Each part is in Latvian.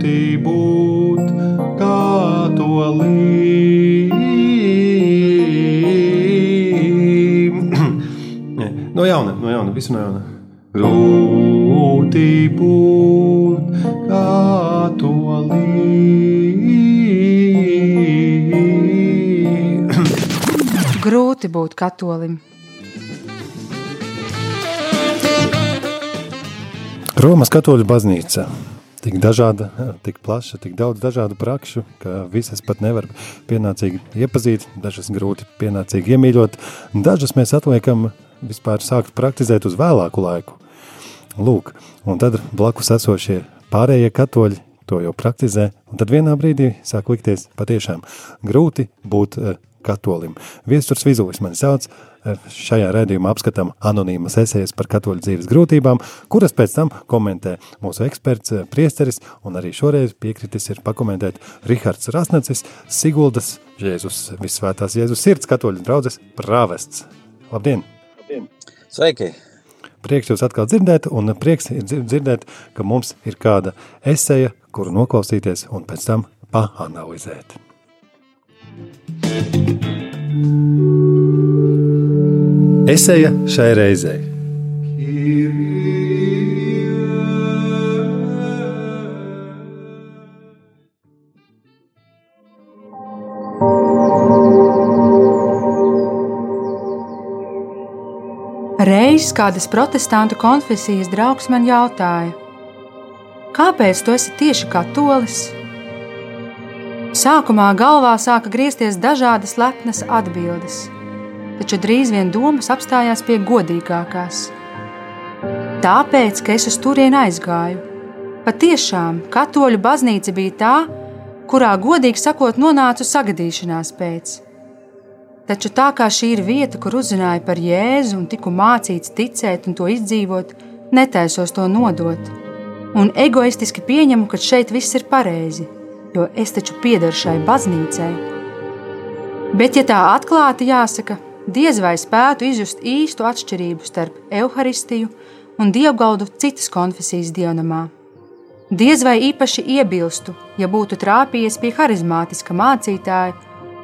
grūti būt katolim. no jauna, no jauna, visu no jauna. Grūti būt katolim. Grūti būt katolim. Romas katoļu baznīca. Tik dažāda, tik plaša, tik daudz dažādu prakšu, ka visas pat nevar pienācīgi iepazīt, dažas grūti pienācīgi iemīļot, dažas mēs atliekam vispār sākt praktizēt uz vēlāku laiku. Lūk, un tad blakus esošie pārējie katoļi to jau praktizē, un tad vienā brīdī sāk likties patiešām grūti būt katolim. Viesturs Vizulis mani sauc, šajā redzījumā apskatām anonīmas esejas par katoļu dzīves grūtībām, kuras pēc tam komentē mūsu eksperts, priesteris, un arī šoreiz piekritis ir pakomentēt Rihards Rasnacis, Siguldas Jēzus, Visvētās Jēzus sirds katoļu draudzes prāvests. Labdien! Labdien! Sveiki! Prieks jūs atkal dzirdēt, un prieks ir dzirdēt, ka mums ir kāda eseja, kuru noklausīties un pēc tam paanalizēt. Eseja šai reizei. Reiz kādas protestantu konfesijas draugs man jautāja, kāpēc tu esi tieši katolis? Sākumā galvā sāka griezties dažādas lepnas atbildes, taču drīz vien domas apstājās pie godīgākās. Tāpēc, ka es uz turieni aizgāju. Patiešām, katoļu baznīca bija tā, kurā, godīgi sakot, nonācu sagadīšanās pēc. Taču tā kā šī ir vieta, kur uzzināju par Jēzu un tiku mācīts ticēt un to izdzīvot, netaisos to nodot. Un egoistiski pieņemu, ka šeit viss ir pareizi, jo es taču piedaru šai baznīcai. Bet, ja tā atklāti jāsaka, diez vai spētu izjust īstu atšķirību starp evaharistiju un dievgaldu citas konfesijas dievnamā. Diez vai īpaši iebilstu, ja būtu trāpījies pie harizmātiska mācītāja,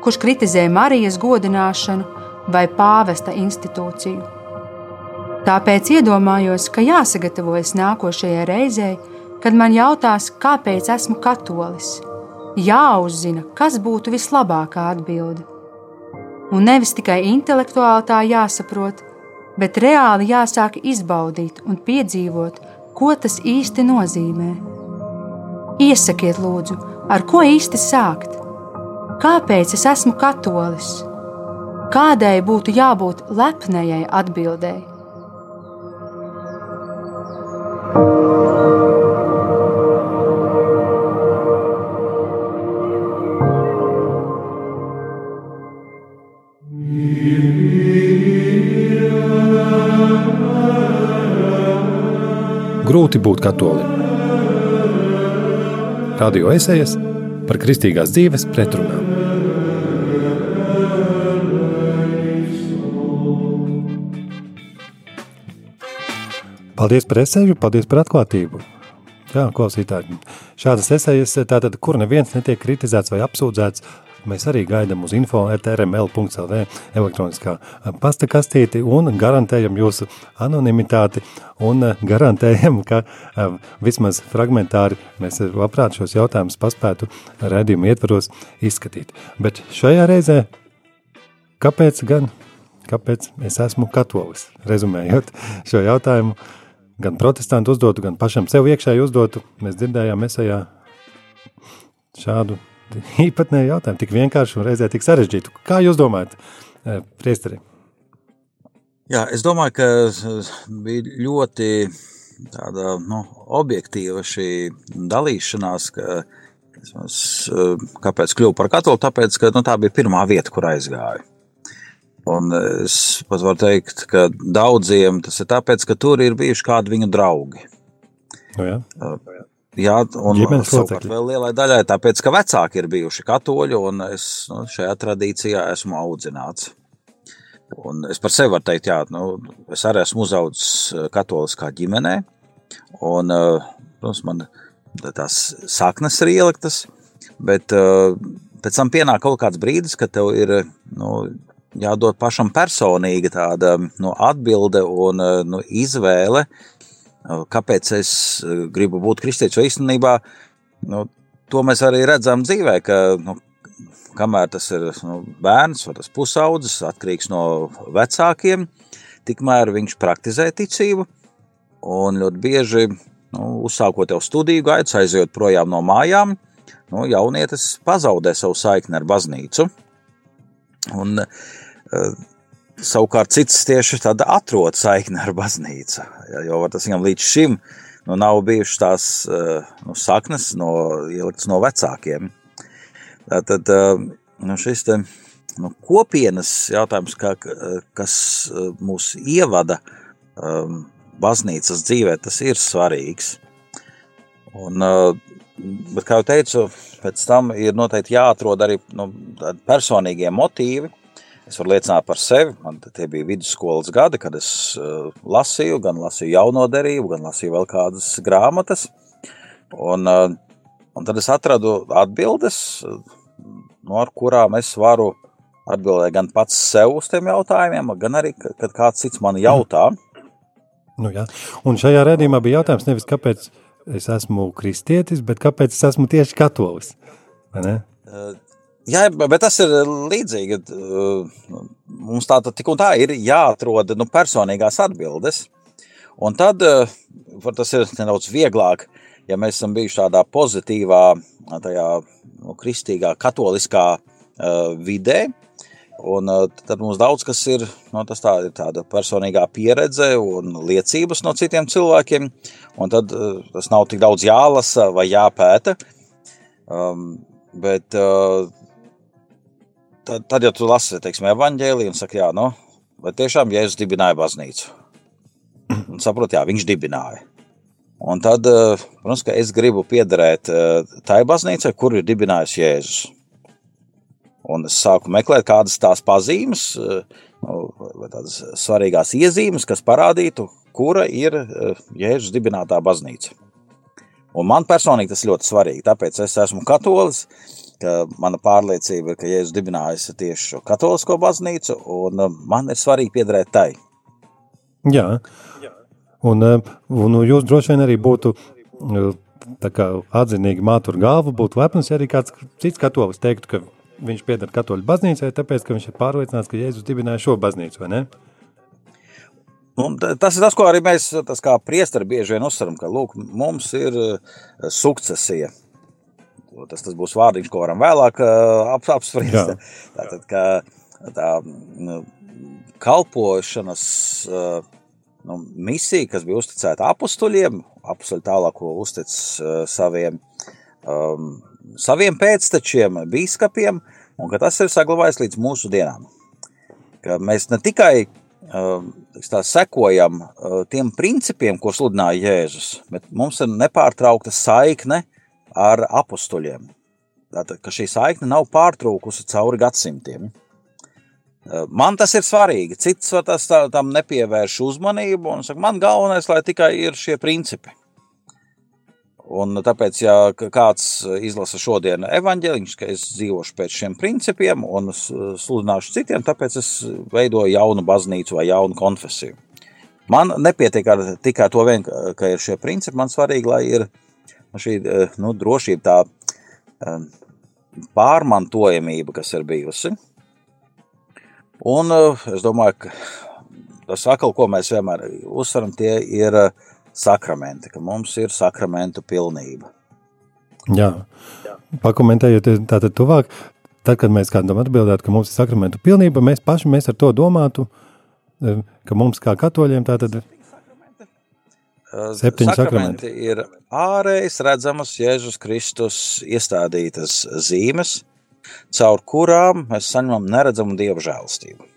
kurš kritizē Marijas godināšanu vai pāvesta institūciju. Tāpēc iedomājos, ka jāsagatavojas nākošajai reizei, kad man jautās, kāpēc esmu katolis. Jāuzzina, kas būtu vislabākā atbilde. Un nevis tikai intelektuāli tā jāsaprot, bet reāli jāsāk izbaudīt un piedzīvot, ko tas īsti nozīmē. Iesakiet, lūdzu, ar ko īsti sākt? Kāpēc es esmu katolis? Kādai būtu jābūt lepnējai atbildēji? Grūti būt katolim. Radio esejas par kristīgās dzīves pretrunām. Paldies par esēju, paldies par atklātību. Jā, klausītāji, šādas esejas, tātad, kur neviens netiek kritizēts vai apsūdzēts, mēs arī gaidām uz info.rml.lv elektroniskā pasta kastīti un garantējam jūsu anonimitāti un garantējam, ka vismaz fragmentāri mēs labprāt šos jautājumus paspētu redzējumu ietvaros izskatīt. Bet šajā reizē, kāpēc gan, kāpēc es esmu katolis? Rezumējot šo jautājumu, gan protestantu uzdotu, gan pašam sev iekšēji uzdotu, mēs dzirdējām esajā šādu īpatnēju jautājumu, tik vienkārši un reizē tik sarežģītu. Kā jūs domājat, priesteri? Jā, es domāju, ka bija ļoti tāda nu, objektīva šī dalīšanās, ka es, kāpēc kļuvu par katolu, tāpēc, ka nu, tā bija pirmā vieta, kur aizgāju. Un es pat varu teikt, ka daudziem tas ir tāpēc, ka tur ir bijuši kādi viņu draugi. Nu, jā. Jā, un savukārt vēl lielai daļai tāpēc, ka vecāki ir bijuši katoļi, un es nu, šajā tradīcijā esmu audzināts. Un es par sevi varu teikt, jā, nu, es arī esmu uzaugusi katoliskā ģimenē, un, protams, man tās saknes ir ieliktas, bet pēc tam pienāk kaut kāds brīdis, kad tev ir nu, jādod pašam personīga tāda nu, atbilde un nu, izvēle, kāpēc es gribu būt kristietis. Jo īstenībā nu, to mēs arī redzam dzīvē, ka nu, kamēr tas ir nu, bērns vai pusaudzis, atkarīgs no vecākiem, tikmēr viņš praktizē ticību. Un ļoti bieži, nu, uzsākot jau studiju gaitu, aizejot projām no mājām, nu, jaunietis pazaudē savu saikni ar baznīcu. Un, uh, savukārt cits tieši tāda atrod saikni ar baznīcu, jo tas viņam līdz šim nu, nav bijušas tās uh, nu, saknes no, ieliktas no vecākiem. Tad nu, šis te, nu, kopienas jautājums, kā, kas mūs ievada um, baznīcas dzīvē, tas ir svarīgs. Un, bet, kā jau teicu, pēc tam ir noteikti jāatrod arī nu, personīgie motīvi. Es varu liecināt par sevi. Man tie bija vidusskolas gadi, kad es uh, lasīju, gan lasīju jauno derību, gan lasīju vēl kādas grāmatas. Un, uh, Un tad es atradu atbildes, no ar kurām es varu atbildēt gan pats sev uz tiem jautājumiem, gan arī, kad kāds cits man jautā. Nu, jā. un šajā redzījumā bija jautājums nevis kāpēc es esmu kristietis, bet kāpēc es esmu tieši katolis. Jā, bet tas ir līdzīgi. Mums tā tik un tā ir jāatrod nu, personīgās atbildes. Un tad tas ir nedaudz vieglāk ja mēs esam bijuši tādā pozitīvā, tajā nu, kristīgā, katoliskā uh, vidē, Un, uh, tad mums daudz kas ir, nu, tā, ir tāda personīgā pieredze un liecības no citiem cilvēkiem. Tad uh, tas nav tik daudz jālasa vai jāpēta. Um, bet uh, tad, tad, ja tu lasi, teiksim, evaņģēliju un saki, jā, nu, vai tiešām Jēzus dibināja baznīcu? Un saprot, jā, viņš dibināja. Un tad, eh, protams, ka es gribu piederēt eh, tai baznīcai, kur ir dibinājis Jēzus. Un es sāku meklēt kādas tās pazīmes, eh, nu, vai tādas svarīgās iezīmes, kas parādītu, kura ir Jēzus dibinātā baznīca. Un man personīgi tas ļoti svarīgi, tāpēc es esmu katolis, ka mana pārliecība ir, ka Jēzus dibinājis tieši šo katolisko baznīcu, un man ir svarīgi piederēt tai. Jā. Un, eh, un nu, jūs droši vien arī būtu eh, kā, atzinīgi mātur galvu, būtu lepns, ja arī kāds cits katolis teiktu, ka viņš pieder katoļu baznīcai, tāpēc, ka viņš ir pārliecināts, ka Jēzus dibināja šo baznīcu, vai ne? Un tas ir tas, ko arī mēs, kā priesteri, bieži vien uzsveram, ka lūk, mums ir eh, sukcesija. Tas, tas būs vārdiņš, ko varam vēlāk ap, apspriest. Tātad, ka tā nu, kalpošanas nu, misija, kas bija uzticēta apstuļiem, apstuļi tālāk uztic saviem, um, saviem pēctečiem, biskupiem, un ka tas ir saglabājies līdz mūsu dienām. Ka mēs ne tikai tā, sekojam tiem principiem, ko sludināja Jēzus, bet mums ir nepārtraukta saikne ar apstuļiem. Tātad, ka šī saikne nav pārtraukusi cauri gadsimtiem. Man tas ir svarīgi. Cits tas tam nepievērš uzmanību. Saka, man galvenais, lai tikai ir šie principi. Un tāpēc, ja kāds izlasa šodien evanģēliņš, ka es dzīvošu pēc šiem principiem un sludināšu citiem, tāpēc es veidoju jaunu baznīcu vai jaunu konfesiju. Man nepietiek ar tikai to vien, ka ir šie principi. Man svarīgi, lai ir šī nu, drošība, tā pārmantojamība, kas ir bijusi. Un eh, es domāju, ka tas atkal, ko mēs vienmēr uzsveram, tie ir eh, sakramenti, ka mums ir sakramentu pilnība. Jā, pakomentējot tātad tuvāk, tad, kad mēs kādam atbildētu, ka mums ir sakramentu pilnība, mēs paši mēs ar to domātu, eh, ka mums kā katoļiem tātad Septiņi sakramenti ir ārējas redzamas Jēzus Kristus iestādītas zīmes, caur kurām mēs saņemam neredzamu dievu žēlastību.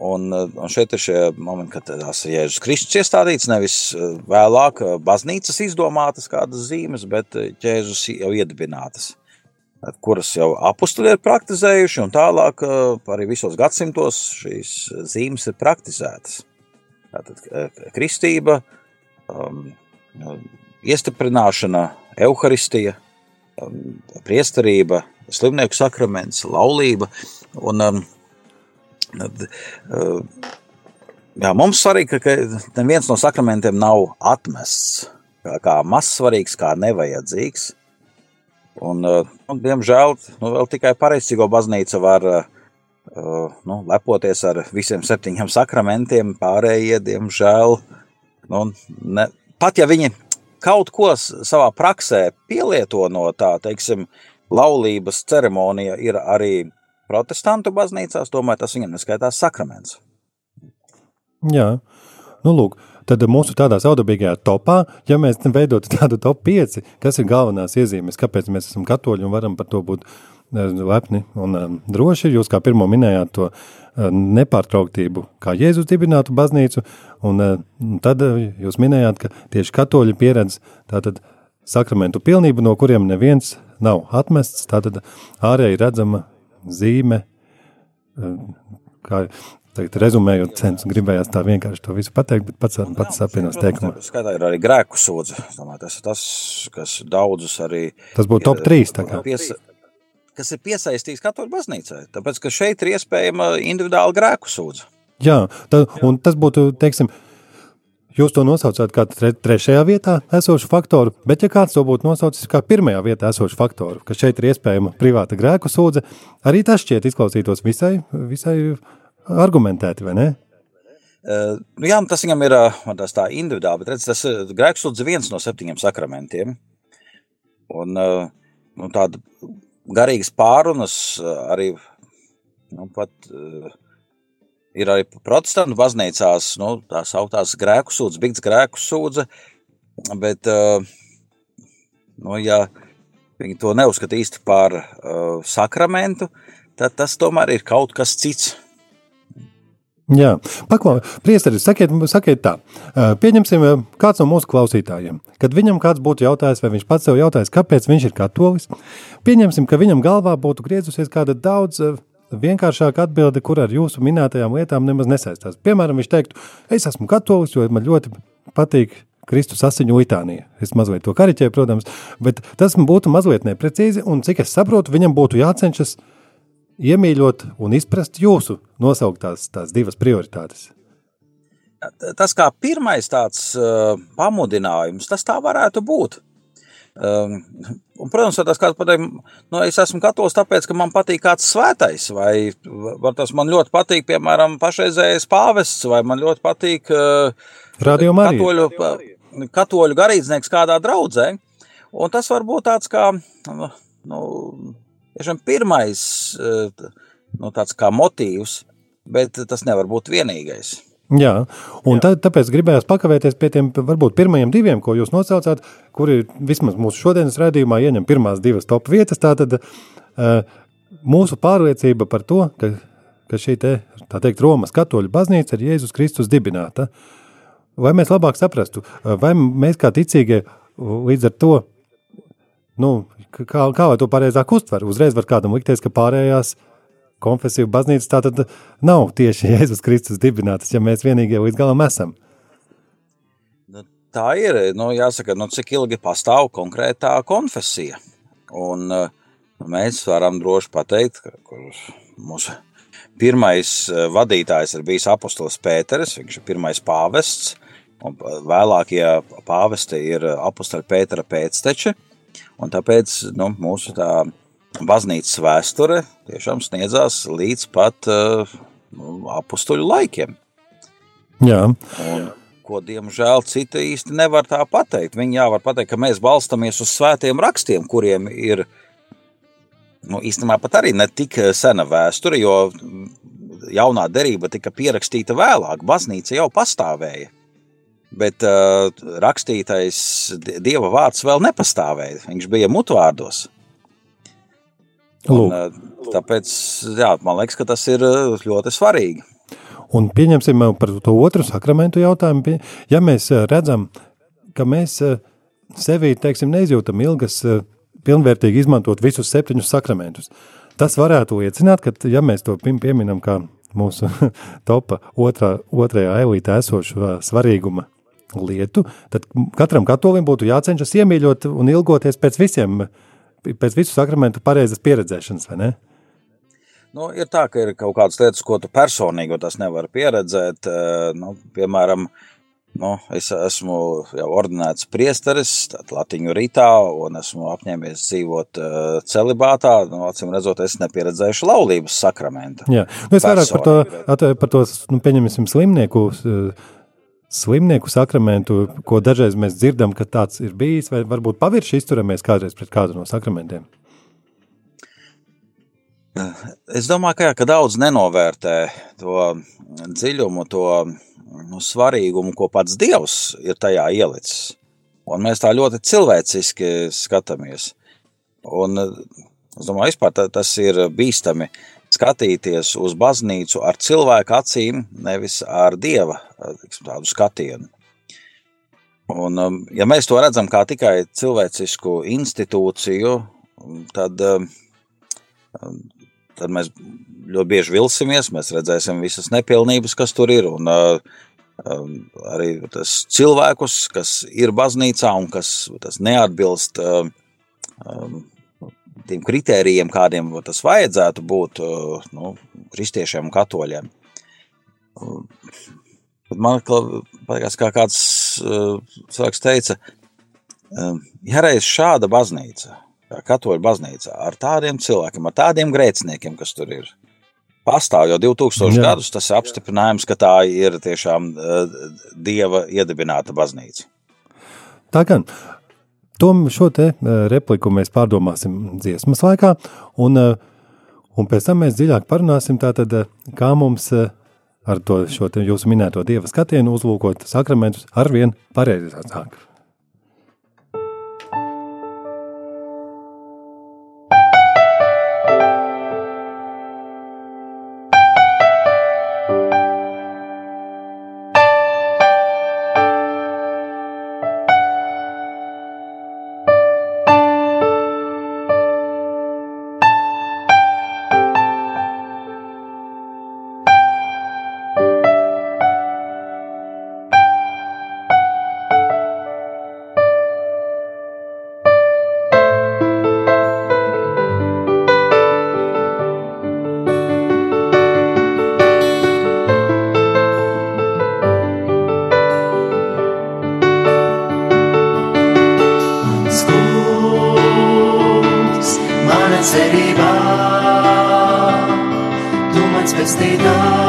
Un, un šeit ir šie momenti, kad tās ir Jēzus Kristus iestādīts, nevis eh, vēlāk eh, baznīcas izdomātas kādas zīmes, bet eh, Jēzus jau iedibinātas, kuras jau apustuli ir praktizējuši, un tālāk arī visos gadsimtos šīs zīmes ir praktizētas. Tātad kristība, um, iestiprināšana, evaharistija, priesterība, slimnieku sakraments, laulība. Un, um, tad, uh, jā, mums svarīgi, ka, neviens no sakramentiem nav atmests kā, kā mazsvarīgs, kā nevajadzīgs. Un, uh, nu, diemžēl nu, tikai pareizcīgo baznīca var uh, nu, lepoties ar visiem septiņiem sakramentiem, pārējie, diemžēl, nu, ne, pat ja viņi kaut ko savā praksē pielieto no tā, teiksim, laulības ceremonija ir arī protestantu baznīcās, tomēr tas viņam neskaitās sakraments. Jā, nu lūk, tad mūsu tādā saudabīgajā topā, ja mēs veidotu tādu top 5, kas ir galvenās iezīmes, kāpēc mēs esam katoļi un varam par to būt lepni un um, droši. Jūs kā pirmo minējāt to uh, nepārtrauktību, kā Jēzus dibinātu baznīcu, un uh, tad uh, jūs minējāt, ka tieši katoļi pieredz tātad sakramentu pilnību, no kuriem neviens nav atmests, tātad ārēji redzama zīme, kā Tagad, rezumējot, cents, gribējās tā vienkārši to visu pateikt, bet pats, pats apvienos teikumā. Skatā ir arī grēku sūdze. Tas ir tas, kas daudzus arī. Tas būtu top 3. Tā kā. Pies, kas ir piesaistīts katoļu baznīcai. Tāpēc, ka šeit ir iespējama individuāla grēku sūdze. Jā, tā, un tas būtu, teiksim, Jūs to nosaucāt kā tre, trešajā vietā esošu faktoru, bet ja kāds to būtu nosaucis kā pirmajā vietā esošu faktoru, ka šeit ir iespējama privāta grēku sūdze, arī tas šķiet izklausītos visai, visai argumentēti, vai ne? Uh, jā, tas viņam ir tas tā individuāli, bet redz, tas grēksūdz viens no septiņiem sakramentiem. Un uh, nu, tāda garīgas pārunas arī nu, pat uh, ir arī protestantu baznīcās, nu, tā sauktās grēku sūdze, bigts grēku sūdze, bet, nu, ja viņi to neuzskata īsti par uh, sakramentu, tad tas tomēr ir kaut kas cits. Jā, paklājiet, priesteri, sakiet, sakiet tā, pieņemsim kāds no mūsu klausītājiem, kad viņam kāds būtu jautājis, vai viņš pats sev jautājis, kāpēc viņš ir katolis, pieņemsim, ka viņam galvā būtu griezusies kāda daudz vienkāršāka atbilde, kur ar jūsu minētajām lietām nemaz nesaistās. Piemēram, viņš teiktu, es esmu katolis, jo man ļoti patīk Kristus asiņu litānija. Es mazliet to kariķēju, protams, bet tas būtu mazliet neprecīzi, un cik es saprotu, viņam būtu jācenšas uh, iemīļot un izprast jūsu nosauktās tās divas prioritātes? Tas kā pirmais tāds uh, pamudinājums, tas tā varētu būt. Um, un, protams, tas kāds pateikt, nu, es esmu katolis tāpēc, ka man patīk kāds svētais, vai, tas man ļoti patīk, piemēram, pašreizējais pāvests, vai man ļoti patīk uh, katoļu, katoļu garīdznieks kādā draudzē. Un tas var būt tāds kā, nu, tiešām pirmais eh, nu, tāds kā motīvs, bet tas nevar būt vienīgais. Jā, un Jā. Tā, tāpēc gribējās pakavēties pie tiem varbūt pirmajiem diviem, ko jūs nosaucāt, kuri vismaz mūsu šodienas redzījumā ieņem pirmās divas top vietas. Tātad uh, mūsu pārliecība par to, ka, ka šī te, tā teikt, Romas katoļu baznīca ir Jēzus Kristus dibināta. Vai mēs labāk saprastu, vai mēs kā ticīgie līdz ar to nu, kā, kā lai to pareizāk uztver? Uzreiz var kādam likties, ka pārējās konfesiju baznīcas tā tad nav tieši Jēzus Kristus dibinātas, ja mēs vienīgie līdz galam esam. Nu, tā ir, nu, jāsaka, nu, cik ilgi pastāv konkrētā konfesija. Un nu, mēs varam droši pateikt, ka mūsu pirmais eh, vadītājs ir bijis apostols Pēteris, viņš ir pirmais pāvests, un vēlākie pāvesti ir apostoļa Pētera pēcteči. Un tāpēc nu, mūsu tā baznīcas vēsture tiešām sniedzās līdz pat uh, apstuļu laikiem. Jā. Un, ko, diemžēl, citi īsti nevar tā pateikt. Viņi jā, var pateikt, ka mēs balstamies uz svētiem rakstiem, kuriem ir nu, īstenībā pat arī ne tik sena vēsture, jo jaunā derība tika pierakstīta vēlāk, baznīca jau pastāvēja bet uh, rakstītais dieva vārds vēl nepastāvēja. Viņš bija mutvārdos. Un, uh, tāpēc jā, man liekas, ka tas ir uh, ļoti svarīgi. Un pieņemsim uh, par to otru sakramentu jautājumu. Ja mēs uh, redzam, ka mēs sevī teiksim, neizjūtam ilgas pilnvērtīgi izmantot visus septiņus sakramentus, tas varētu liecināt, ka ja mēs to pieminam kā mūsu topa otrā, otrajā elītē esošu svarīguma lietu, tad katram katolim būtu jācenšas iemīļot un ilgoties pēc visiem, pēc visu sakramentu pareizas pieredzēšanas, vai ne? Nu, ir tā, ka ir kaut kādas lietas, ko tu personīgi nevari pieredzēt. Nu, piemēram, nu, es esmu jau ordinēts priesteris, Latviju rītā, un esmu apņēmies dzīvot celibātā. Nu, acīm redzot, es nepieredzējuši laulības sakramentu. Jā, nu, es vairāk par to, par to nu, pieņemsim slimnieku slimnieku sakramentu, ko dažreiz mēs dzirdam, ka tāds ir bijis, vai varbūt pavirši izturamies kādreiz pret kādu no sakramentiem? Es domāju, ka, jā, ka daudz nenovērtē to dziļumu, to nu, svarīgumu, ko pats Dievs ir tajā ielicis. Un mēs tā ļoti cilvēciski skatāmies. Un, es domāju, vispār tas ir bīstami skatīties uz baznīcu ar cilvēku acīm, nevis ar dieva tiksim, tādu skatienu. Un, um, ja mēs to redzam kā tikai cilvēcisku institūciju, tad, um, tad mēs ļoti bieži vilsimies, mēs redzēsim visas nepilnības, kas tur ir. Un, uh, um, arī tas cilvēkus, kas ir baznīcā un kas neatbilst tiem kritērijiem, kādiem tas vajadzētu būt uh, nu, kristiešiem un katoļiem. Man liekas, kā kāds uh, cilvēks teica, um, ja reiz šāda baznīca, kā katoļu baznīca, ar tādiem cilvēkiem, ar tādiem grēciniekiem, kas tur ir, pastāv jau 2000 Jā. gadus, tas ir apstiprinājums, ka tā ir tiešām uh, dieva iedibināta baznīca. Tā gan. To šo te repliku mēs pārdomāsim dziesmas laikā, un, un pēc tam mēs dziļāk parunāsim tātad, kā mums ar to šo jūsu minēto dieva skatienu uzlūkot sakramentus arvien pareizāk. cerībā, tu mans pestītājs.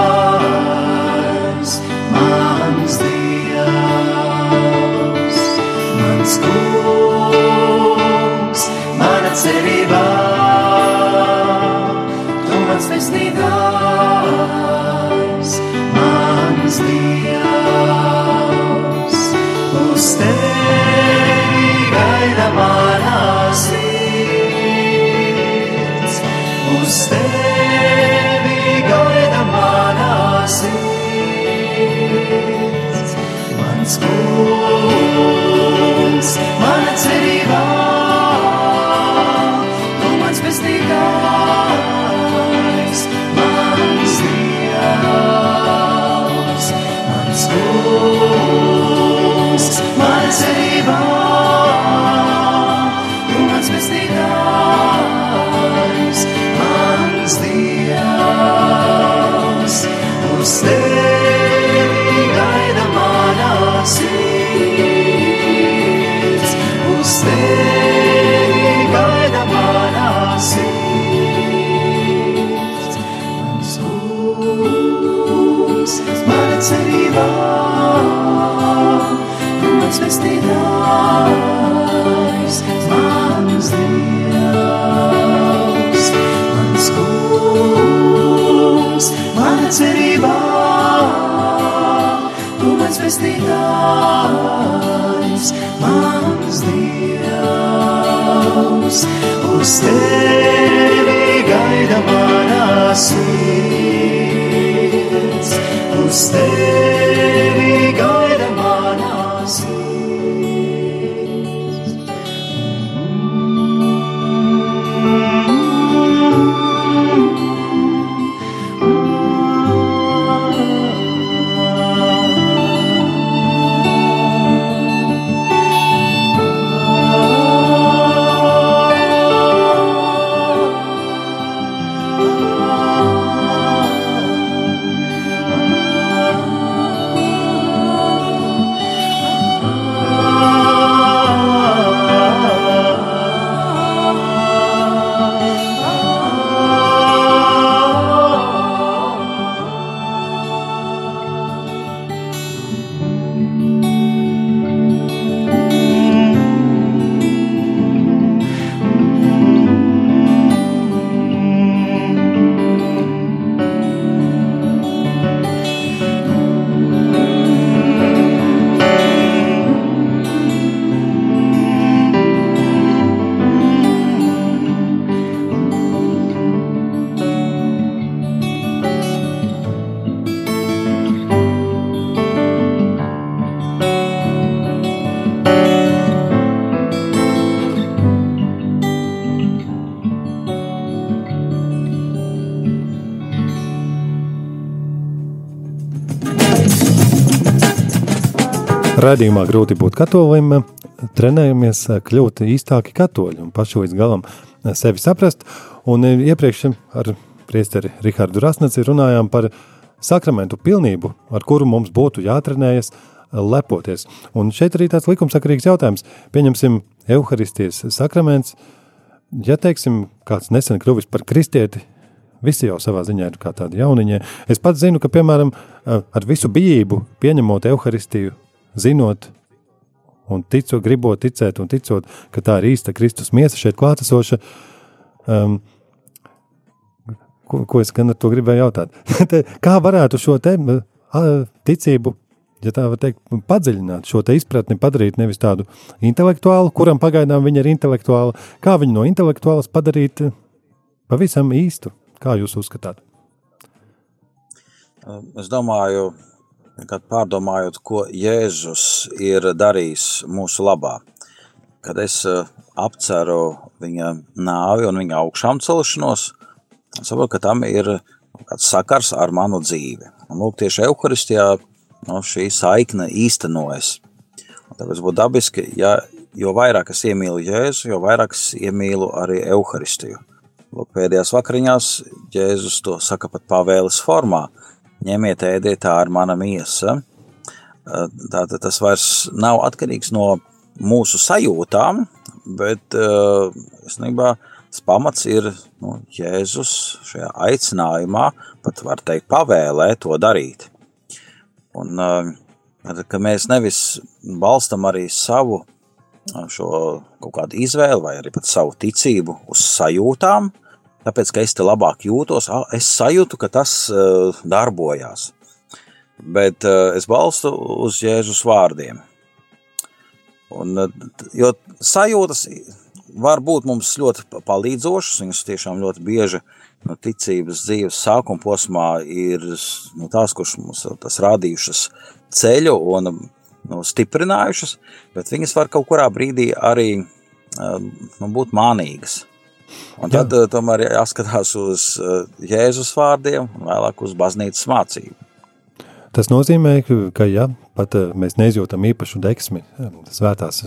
uz tevi gaida manā sirds, uz tevi. Radījumā grūti būt katolim, trenējamies kļūt īstāki katoļi un paši līdz galam sevi saprast. Un iepriekš ar priesteri Rihardu Rasnaci runājām par sakramentu pilnību, ar kuru mums būtu jātrenējas lepoties. Un šeit arī tāds likumsakarīgs jautājums. Pieņemsim Euharistijas sakraments. Ja, teiksim, kāds nesen kļuvis par kristieti, visi jau savā ziņā ir kā tādi jauniņi. Es pats zinu, ka, piemēram, ar visu bijību pieņemot Euharistiju, zinot un ticot, gribot ticēt un ticot, ka tā ir īsta Kristus miesa šeit klātesoša, um, ko, ko es gan ar to gribēju jautāt? Kā varētu šo te ticību ja tā var teikt, padziļināt šo izpratni, padarīt nevis tādu intelektuālu, kuram pagaidām viņa ir intelektuāla, kā viņu no intelektuālas padarīt eh, pavisam īstu. Kā jūs uzskatāt? Es domāju, kad pārdomājot, ko Jēzus ir darījis mūsu labā, kad es eh, apceru viņa nāvi un viņa augšām celšanos, saprotu, ka tam ir kāds sakars ar manu dzīvi. Un lūk, tieši Euharistijā no šī saikne īstenojas. Un tāpēc būtu dabiski, ja jo vairāk es iemīlu Jēzu, jo vairāk es iemīlu arī Euharistiju. Lūk, pēdējās vakariņās Jēzus to saka pat pavēles formā. Ņemiet, ēdiet, tā ir mana miesa. Tātad tas vairs nav atkarīgs no mūsu sajūtām, bet īstenībā tas pamats ir nu, Jēzus šajā aicinājumā, pat var teikt, pavēlē to darīt. Un, ka mēs nevis balstam arī savu šo kaut kādu izvēli vai arī pat savu ticību uz sajūtām, tāpēc, ka es te labāk jūtos, es sajūtu, ka tas darbojās. Bet es balstu uz Jēzus vārdiem. Un, jo sajūtas var būt mums ļoti palīdzošas, viņas tiešām ļoti bieži nu, ticības dzīves sākuma posmā ir nu, tās, kuras mums tas rādījušas ceļu un nu, stiprinājušas, bet viņas var kaut kurā brīdī arī nu, būt mānīgas. Un tad Jā. tomēr jāskatās uz Jēzus vārdiem un vēlāk uz baznīcas mācību. Tas nozīmē, ka ja pat mēs neizjūtam īpašu deksmi svētās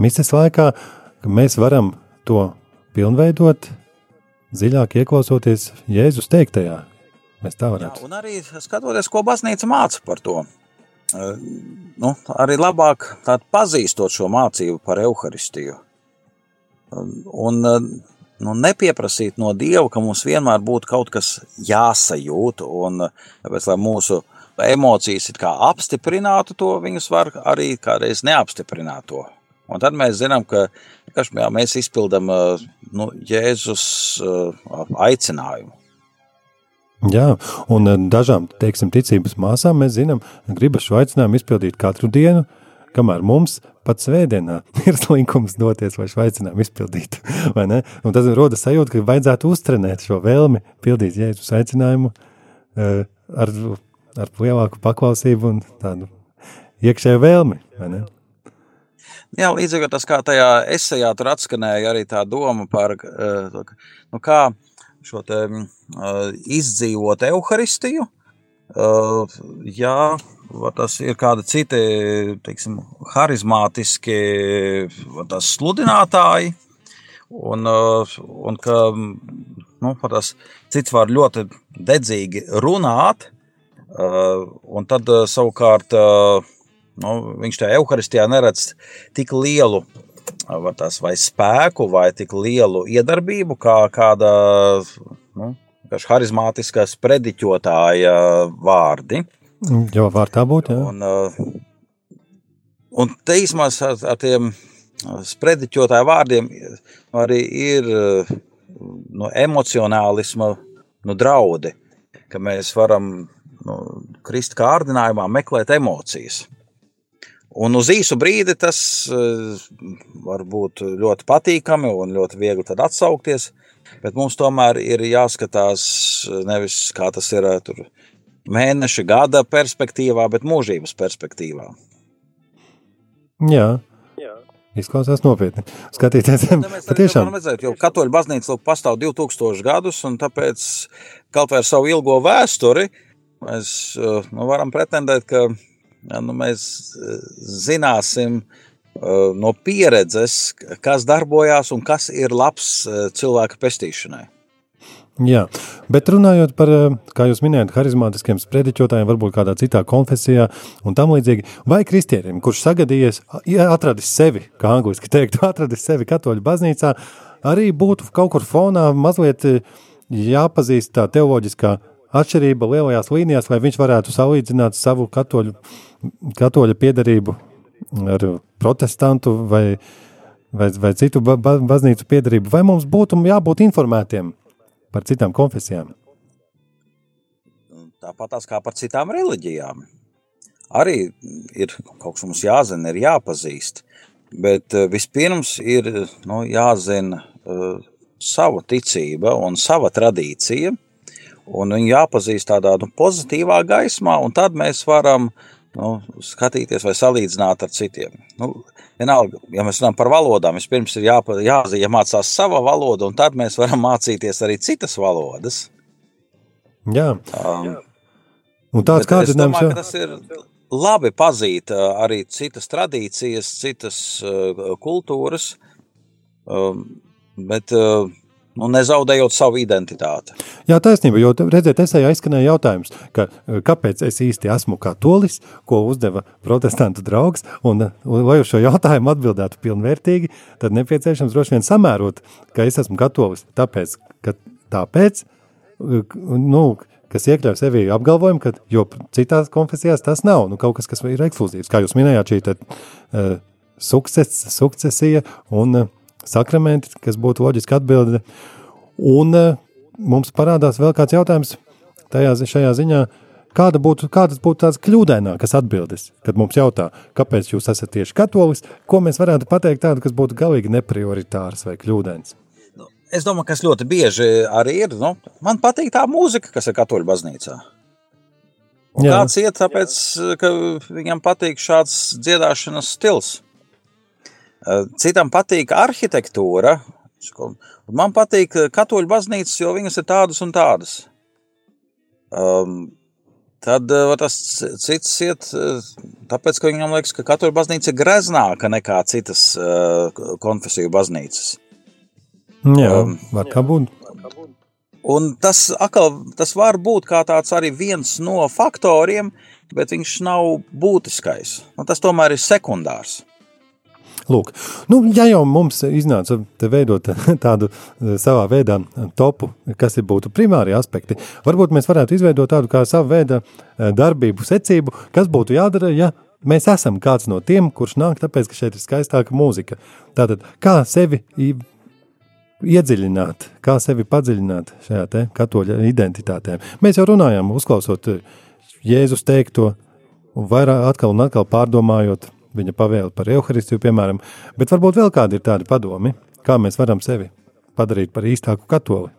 mises laikā, mēs varam to pilnveidot dziļāk ieklausoties Jēzus teiktajā. Mēs tā varētu. Jā, un arī skatoties, ko baznīca māca par to. Nu, arī labāk pazīstot šo mācību par evaharistiju. Un nu, nepieprasīt no Dieva, ka mums vienmēr būtu kaut kas jāsajūt, un tāpēc, lai mūsu emocijas apstiprinātu to, viņas var arī kādreiz neapstiprināt to. Un tad mēs zinām, ka jā, mēs izpildām nu, Jēzus aicinājumu. Jā, un dažām teiksim, ticības māsām mēs zinām, gribam šo aicinājumu izpildīt katru dienu, kamēr mums pat svētdienā ir slinkums doties vai aicinājumu izpildīt. Un tad rodas sajūta, ka vajadzētu uztrenēt šo vēlmi pildīt Jēzus aicinājumu ar, ar lielāku paklausību un tādu iekšēju vēlmi. Jā, līdzīgi tas, kā tajā esejā tur atskanēja arī tā doma par, eh, nu, kā šo te eh, izdzīvot evaharistiju, eh, jā, tas ir kādi citi, teiksim, harizmātiski tas sludinātāji, un, un ka, nu, tas cits var ļoti dedzīgi runāt, un tad savukārt Nu, viņš tajā evaharistijā neredz tik lielu vai, tās, vai spēku, vai tik lielu iedarbību, kā kāda nu, harizmātiskā sprediķotāja vārdi. Jo var tā būt. Jā. Un, un te īsumā ar, ar tiem sprediķotāju vārdiem arī ir no emocionālisma nu, draudi, ka mēs varam nu, krist kārdinājumā meklēt emocijas. Un uz īsu brīdi tas uh, var būt ļoti patīkami un ļoti viegli atsaukties, bet mums tomēr ir jāskatās nevis kā tas ir tur, mēneša, gada perspektīvā, bet mūžības perspektīvā. Jā. Jā. Izklausās nopietni. Skatīties, patiešām. Redzēt, jo katoļu baznīca lūk, pastāv 2000 gadus, un tāpēc kaut vai ar savu ilgo vēsturi mēs nu, varam pretendēt, ka ja, nu, mēs zināsim no pieredzes, kas darbojās un kas ir labs cilvēka pestīšanai. Jā, bet runājot par, eh, kā jūs minējāt, harizmātiskiem sprediķotājiem, varbūt kādā citā konfesijā un tam līdzīgi, vai kristietim, kurš sagadījies, atradis sevi, kā angliski teikt, atradis sevi katoļu baznīcā, arī būtu kaut kur fonā mazliet eh, jāpazīst tā teoloģiskā atšķirība lielajās līnijās, lai viņš varētu salīdzināt savu katoļu, katoļa piedarību ar protestantu vai, vai, vai citu ba baznīcu piedarību, vai mums būtu jābūt informētiem par citām konfesijām? Tāpat kā par citām reliģijām. Arī ir kaut kas mums jāzina, ir jāpazīst. Bet eh, vispirms ir nu, jāzina uh, sava ticība un sava tradīcija, un viņi jāpazīst tādā nu, pozitīvā gaismā, un tad mēs varam nu, skatīties vai salīdzināt ar citiem. Nu, vienalga, ja mēs runājam par valodām, vispirms ir jā, jāmācās sava valoda, un tad mēs varam mācīties arī citas valodas. Jā. Um, un tāds jā. Tas ir labi pazīt uh, arī citas tradīcijas, citas uh, kultūras, um, bet uh, nu, nezaudējot savu identitāti. Jā, taisnība, jo redziet, es aizskanēju jautājums, ka, e, kāpēc es īsti esmu katolis, ko uzdeva protestantu draugs, un, un lai uz šo jautājumu atbildētu pilnvērtīgi, tad nepieciešams droši vien samērot, ka es esmu katolis, tāpēc, ka tāpēc, e, nu, kas iekļauj sevī apgalvojumu, ka, jo citās konfesijās tas nav, nu, kaut kas, kas ir ekskluzīvs, kā jūs minējāt, šī tad uh, sukces, sukcesija un uh, sakramenti, kas būtu loģiski atbilde. Un uh, mums parādās vēl kāds jautājums tajā, šajā ziņā, kāda būtu, kādas būtu tās kļūdainākas atbildes, kad mums jautā, kāpēc jūs esat tieši katolis, ko mēs varētu pateikt tādu, kas būtu galīgi neprioritārs vai kļūdains. Nu, es domāju, kas ļoti bieži arī ir. Nu, man patīk tā mūzika, kas ir katoļu baznīcā. Kāds iet, tāpēc, ka viņam patīk šāds dziedāšanas stils. Eh, citam patīk arhitektūra. Man patīk eh, katoļu baznīcas, jo viņas ir tādas un tādas. Um, tad uh, tas cits iet, tāpēc, ka viņam liekas, ka katoļu baznīca ir greznāka nekā citas uh, konfesiju baznīcas. Jā, um, var kā būt. Un tas, akal, tas var būt kā tāds arī viens no faktoriem, bet viņš nav būtiskais. Un tas tomēr ir sekundārs. Lūk, nu, ja jau mums iznāca veidot tādu eh, savā veidā topu, kas ir būtu primārie aspekti, varbūt mēs varētu izveidot tādu kā savu veidu eh, darbību secību, kas būtu jādara, ja mēs esam kāds no tiem, kurš nāk tāpēc, ka šeit ir skaistāka mūzika. Tātad, kā sevi iedziļināt, kā sevi padziļināt šajā katoļa identitātē. Mēs jau runājām, uzklausot Jēzus teikto, un vairāk atkal un atkal pārdomājot viņa pavēle par evaharistiju, piemēram, bet varbūt vēl kādi ir tādi padomi, kā mēs varam sevi padarīt par īstāku katoli.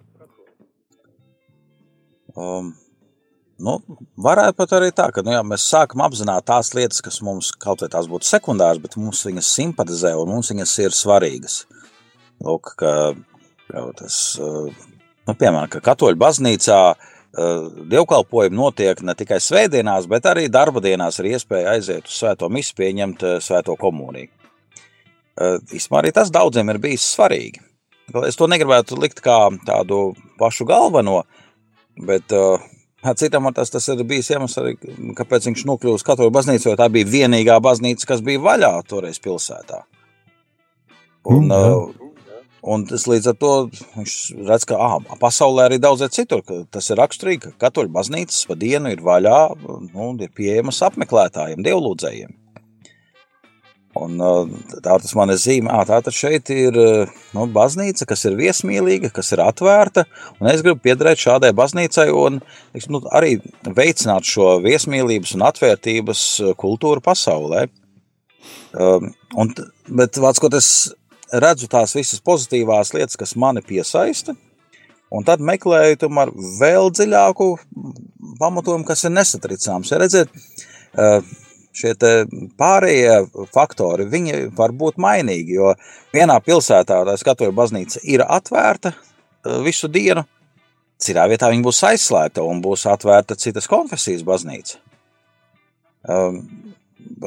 Um, nu, varētu pat arī tā, ka nu, jā, mēs sākam apzināt tās lietas, kas mums kaut tās būtu sekundāras, bet mums viņas simpatizē un mums viņas ir svarīgas. Lūk, ka, tas, uh, nu, piemēram, ka katoļu baznīcā uh, dievkalpojumi notiek ne tikai svētdienās, bet arī darba dienās ir iespēja aiziet uz svēto misiju, pieņemt eh, svēto komuniju. Eh, īstenībā arī tas daudziem ir bijis svarīgi. Es to negribētu likt kā tādu pašu galveno, bet citam tas, tas ir bijis iemesls arī, kāpēc viņš nokļuva uz katoļu baznīcu, jo tā bija vienīgā baznīca, kas bija vaļā toreiz pilsētā. Un, mm, Un tas līdz ar to viņš redz, ka ah, pasaulē arī daudz citur. Tas ir raksturīgi, ka katoļu baznīcas pa dienu ir vaļā, nu, ir pieejamas apmeklētājiem, dievlūdzējiem. Un, tā tas man ir zīme, ah, tā tad šeit ir nu, baznīca, kas ir viesmīlīga, kas ir atvērta, un es gribu piederēt šādai baznīcai un nu, arī veicināt šo viesmīlības un atvērtības kultūru pasaulē. Um, un, bet, vāc, ko tas redzu tās visas pozitīvās lietas, kas mani piesaista, un tad meklēju tomēr vēl dziļāku pamatojumu, kas ir nesatricāms. Ja redziet, šie pārējie faktori, viņi var būt mainīgi, jo vienā pilsētā tā skatoja baznīca ir atvērta visu dienu, citā vietā viņa būs aizslēgta un būs atvērta citas konfesijas baznīca.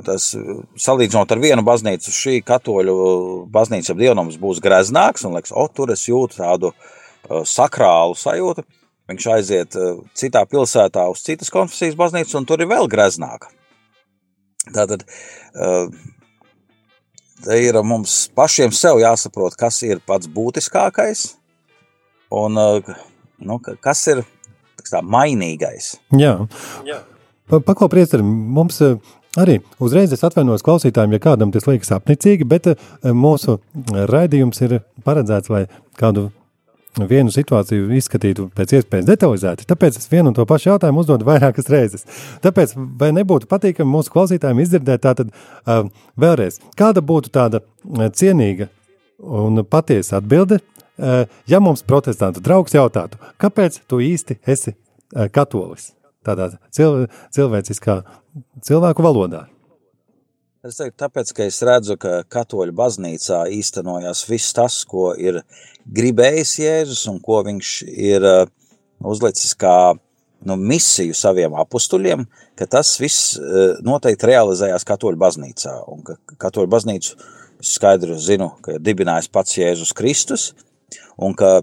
Tas, salīdzinot ar vienu baznīcu, šī katoļu baznīca ap dievnams būs greznāks, un liekas, o, tur es jūtu tādu uh, sakrālu sajūtu. Viņš aiziet uh, citā pilsētā uz citas konfesijas baznīcu, un tur ir vēl greznāka. Tātad uh, te ir mums pašiem sev jāsaprot, kas ir pats būtiskākais un uh, nu, kas ir tā, mainīgais. Jā. Jā. Paklausieties, mums uh, Arī uzreiz es atvainojos klausītājiem, ja kādam tas liekas apnicīgi, bet eh, mūsu raidījums ir paredzēts, lai kādu vienu situāciju izskatītu pēc iespējas detalizēti. Tāpēc es vienu un to pašu jautājumu uzdodu vairākas reizes. Tāpēc, vai nebūtu patīkami mūsu klausītājiem izdzirdēt tātad uh, vēlreiz, kāda būtu tāda cienīga un patiesa atbilde, uh, ja mums protestantu draugs jautātu, kāpēc tu īsti esi uh, katolis? Tādā cil, cilvēciskā cilvēku valodā. Es teiktu, tāpēc, ka es redzu, ka katoļu baznīcā īstenojās viss tas, ko ir gribējis Jēzus un ko viņš ir uh, uzlicis kā nu, misiju saviem apustuļiem, ka tas viss uh, noteikti realizējās katoļu baznīcā. Un ka katoļu baznīcu es skaidri zinu, ka ir dibinājis pats Jēzus Kristus, un ka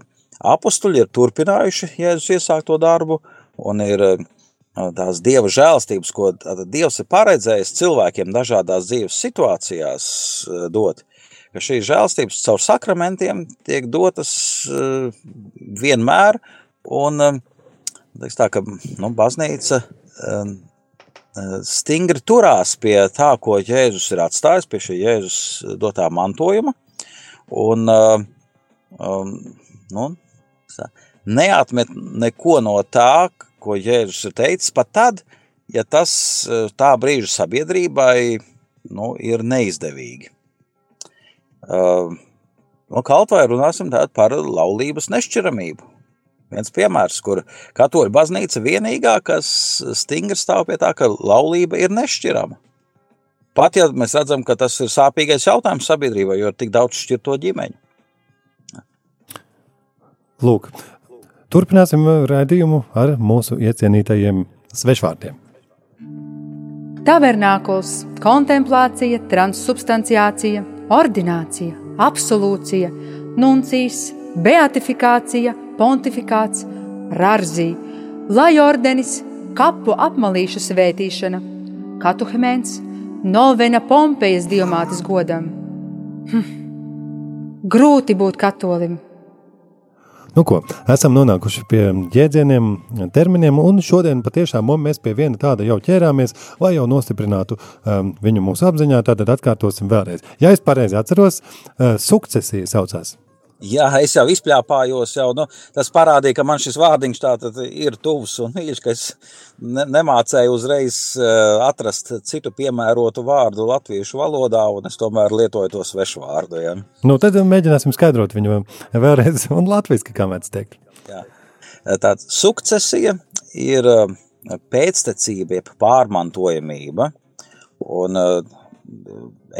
apustuļi ir turpinājuši Jēzus iesākto darbu un ir uh, tās dieva žēlstības, ko Dievs ir paredzējis cilvēkiem dažādās dzīves situācijās dot, ka šīs žēlstības caur sakramentiem tiek dotas vienmēr, un teiks tā, ka nu, baznīca stingri turās pie tā, ko Jēzus ir atstājis, pie šī Jēzus dotā mantojuma, un nu, neatmet neko no tā, ko Jēzus ir teicis, pat tad, ja tas eh, tā brīža sabiedrībai nu, ir neizdevīgi. Uh, nu, kaut vai runāsim par laulības nešķiramību. Viens piemērs, kur katoļu baznīca vienīgā, kas stingri stāv pie tā, ka laulība ir nešķirama. Pat ja mēs redzam, ka tas ir sāpīgais jautājums sabiedrībai, jo ir tik daudz šķirto ģimeņu. Lūk, Turpināsim raidījumu ar mūsu iecienītajiem svešvārdiem. Tavernākls, kontemplācija, transsubstanciācija, ordinācija, absolūcija, nuncijas, beatifikācija, pontifikāts, rarzī, lajordenis, kapu apmalīšu svētīšana, katuhemens, novena Pompejas diamātes godam. Hm. Grūti būt katolim! Nu, ko, esam nonākuši pie jēdzieniem, terminiem, un šodien patiešām mēs pie viena tāda jau ķērāmies, lai jau nostiprinātu um, viņu mūsu apziņā. Tad atkārtosim vēlreiz. Ja es pareizi atceros, uh, sukcesija saucās. Jā, es jau izpļāpājos, jau, nu, tas parādīja, ka man šis vārdiņš tātad ir tuvs un mīļš, ka es ne, nemācēju uzreiz uh, atrast citu piemērotu vārdu latviešu valodā, un es tomēr lietoju to svešu vārdu. Ja. Nu, tad mēģināsim skaidrot viņu vēlreiz un latviski, kā mēs teikt. Jā. Tātad sukcesija ir pēctecība, jeb pārmantojamība, un uh,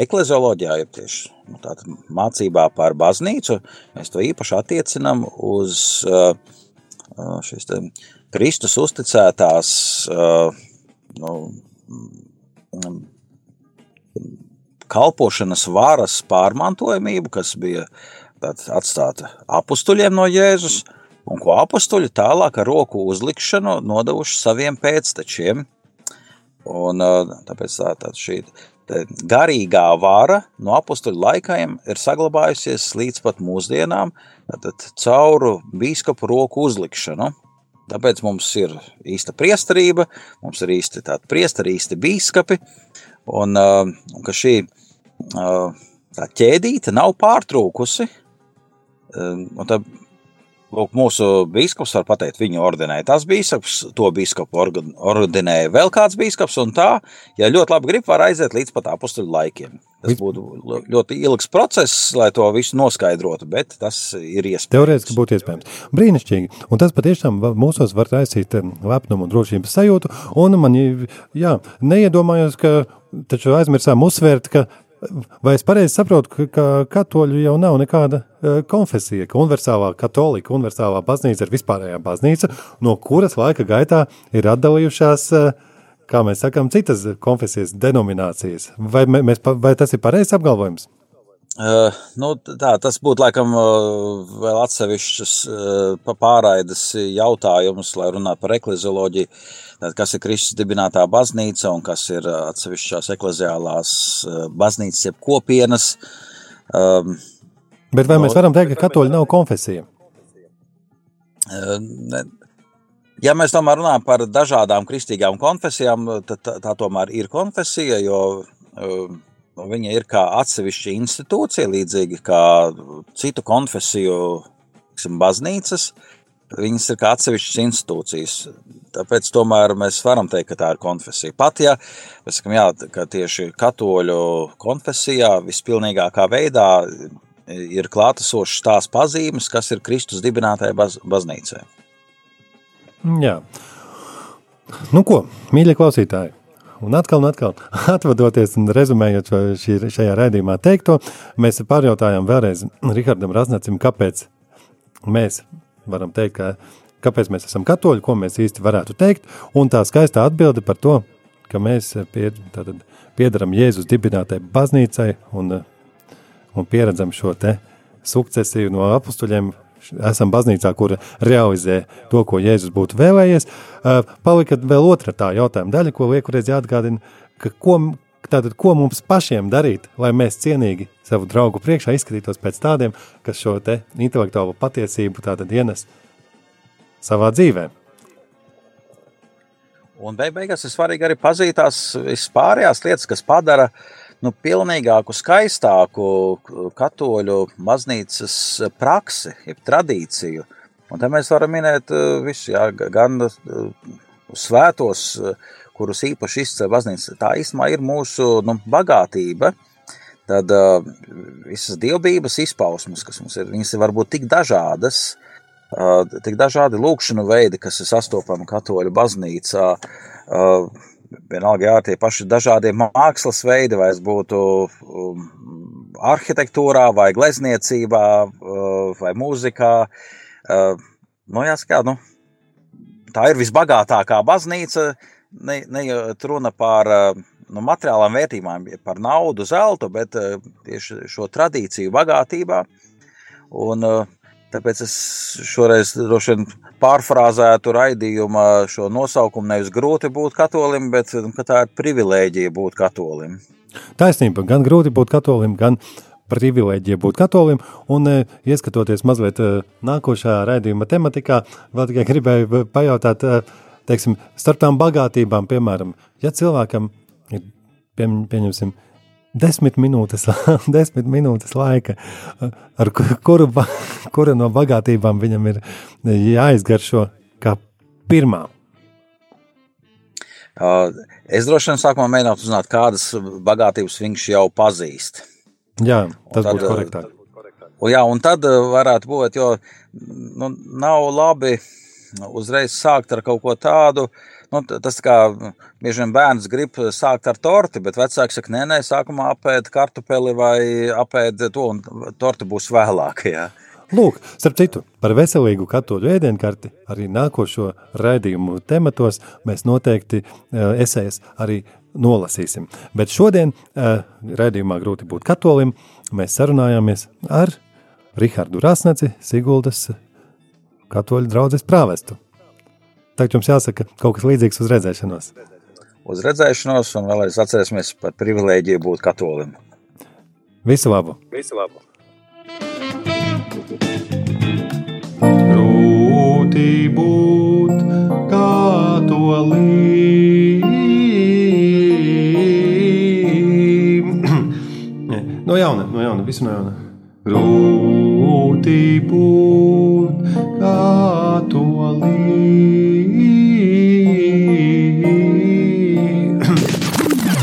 eklezioloģijā, ja tieši nu, mācībā par baznīcu, mēs to īpaši attiecinām uz uh, šīs Kristus uzticētās uh, nu, kalpošanas varas pārmantojamību, kas bija atstāta apustuļiem no Jēzus, un ko apustuļi tālāk ar roku uzlikšanu nodevuši saviem pēctečiem. Un, tāpēc tā, tā šī garīgā vara no apakstuļu laikiem ir saglabājusies līdz pat mūsdienām, tad cauru biskupu roku uzlikšanu. Tāpēc mums ir īsta priesterība, mums ir īsti tādi priesteri, īsti biskupi, un, un ka šī tā ķēdīte nav pārtrūkusi. Un tad Lūk, mūsu biskups var pateikt, viņu ordinēja tas biskups, to biskupu ordinēja vēl kāds biskups, un tā, ja ļoti labi grib, var aiziet līdz pat apstuļu laikiem. Tas būtu ļoti ilgs process, lai to visu noskaidrotu, bet tas ir iespējams. Teorētiski būtu iespējams. Brīnišķīgi. Un tas patiešām mūsos var raisīt lepnumu un drošības sajūtu. Un man, jā, neiedomājos, ka taču aizmirsām uzsvērt, ka Vai es pareizi saprotu, ka, ka katoļu jau nav nekāda uh, konfesija, ka universālā katolika, universālā baznīca ir vispārējā baznīca, no kuras laika gaitā ir atdalījušās uh, kā mēs sakām, citas konfesijas denominācijas. Vai, mēs, vai tas ir pareizs apgalvojums? Uh, nu, tā, tas būtu laikam uh, vēl atsevišķs uh, pārraides jautājums, lai runātu par eklezioloģiju. Tad, kas ir Kristus dibinātā baznīca un kas ir atsevišķās ekleziālās baznīcas, jeb kopienas. Um, Bet vai no, mēs varam teikt, ka katoļi nav konfesija? Ne, ja mēs tomēr runājam par dažādām kristīgām konfesijām, tad tā, tā tomēr ir konfesija, jo Nu, viņa ir kā atsevišķa institūcija, līdzīgi kā citu konfesiju tiksim, baznīcas. Viņas ir kā atsevišķas institūcijas. Tāpēc tomēr mēs varam teikt, ka tā ir konfesija. Pat ja mēs sakām, jā, ka tieši katoļu konfesijā vispilnīgākā veidā ir klātesošas tās pazīmes, kas ir Kristus dibinātajai baz, baznīcai. Jā. Nu ko, mīļie klausītāji, Un atkal, un atkal atvadoties un rezumējot šī, šajā raidījumā teikto, mēs pārjautājām vēlreiz Rihardam Rasnacim, kāpēc mēs varam teikt, ka, kāpēc mēs esam katoļi, ko mēs īsti varētu teikt, un tā skaistā atbilde par to, ka mēs pie, tātad, piedaram Jēzus dibinātai baznīcai un, un pieredzam šo te sukcesiju no apustuļiem esam baznīcā, kur realizē to, ko Jēzus būtu vēlējies. Palika vēl otra tā jautājuma daļa, ko liekureiz jāatgādina, ka ko, tātad, ko mums pašiem darīt, lai mēs cienīgi savu draugu priekšā izskatītos pēc tādiem, kas šo te intelektuālo patiesību tātad ienes savā dzīvē. Un beig beigās ir svarīgi arī pazīt tās vispārējās lietas, kas padara uh, nu, pilnīgāku, skaistāku katoļu baznīcas praksi, jeb tradīciju. Un te mēs varam minēt eh, visu, jā, gan svētos, kurus īpaši izcēla baznīca. Tā īstenībā ir mūsu nu, bagātība. Tad uh, visas dievbijības izpausmes, kas mums ir, viņas ir varbūt tik dažādas, uh, tik dažādi lūkšanu veidi, kas ir sastopami katoļu baznīcā. Uh, vienalga jā, tie paši dažādie mākslas veidi, vai es būtu um, arhitektūrā, vai glezniecībā, uh, vai mūzikā. Uh, nu, jāsaka, nu, tā ir visbagātākā baznīca. Ne, ne runa par uh, nu, materiālām vērtībām, par naudu, zeltu, bet tieši šo tradīciju bagātībā. Un, tāpēc es šoreiz droši vien pārfrāzētu raidījuma šo nosaukumu. Nevis grūti būt katolim, bet ka tā ir privilēģija būt katolim. Taisnība, gan grūti būt katolim, gan privilēģija būt katolim, un e, ieskatoties mazliet e, nākošā raidījuma tematikā, vēl tikai gribēju pajautāt, e, teiksim, starp tām bagātībām, piemēram, ja cilvēkam ir, pieņemsim, desmit minūtes, desmit minūtes laika, ar kuru, kura no bagātībām viņam ir jāizgaršo kā pirmā. Es droši vien sākumā mēģinātu uzzināt, kādas bagātības viņš jau pazīst. Jā, tas tad, būtu korektāk. Jā, un tad varētu būt, jo nu, nav labi uzreiz sākt ar kaut ko tādu, uh, Nu, tas kā bieži vien bērns grib sākt ar torti, bet vecāks saka, nē, nē, sākumā apēd kartupeli vai apēd to, un torti būs vēlāk. Jā. Lūk, starp citu, par veselīgu katoļu ēdienkarti arī nākošo raidījumu tematos mēs noteikti uh, esēs arī nolasīsim. Bet šodien uh, raidījumā grūti būt katolim, mēs sarunājāmies ar Rihardu Rasnaci, Siguldas katoļu draudzes prāvestu. Tagad jums jāsaka kaut kas līdzīgs uz redzēšanos. Uz redzēšanos, un vēlreiz atcerēsimies par privilēģiju būt katolim. Visu labu! Visu labu. Grūti būt katolim. no jauna, no jauna, visu no jauna. Grūti būt katolim.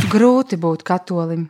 Grūti būt katolim.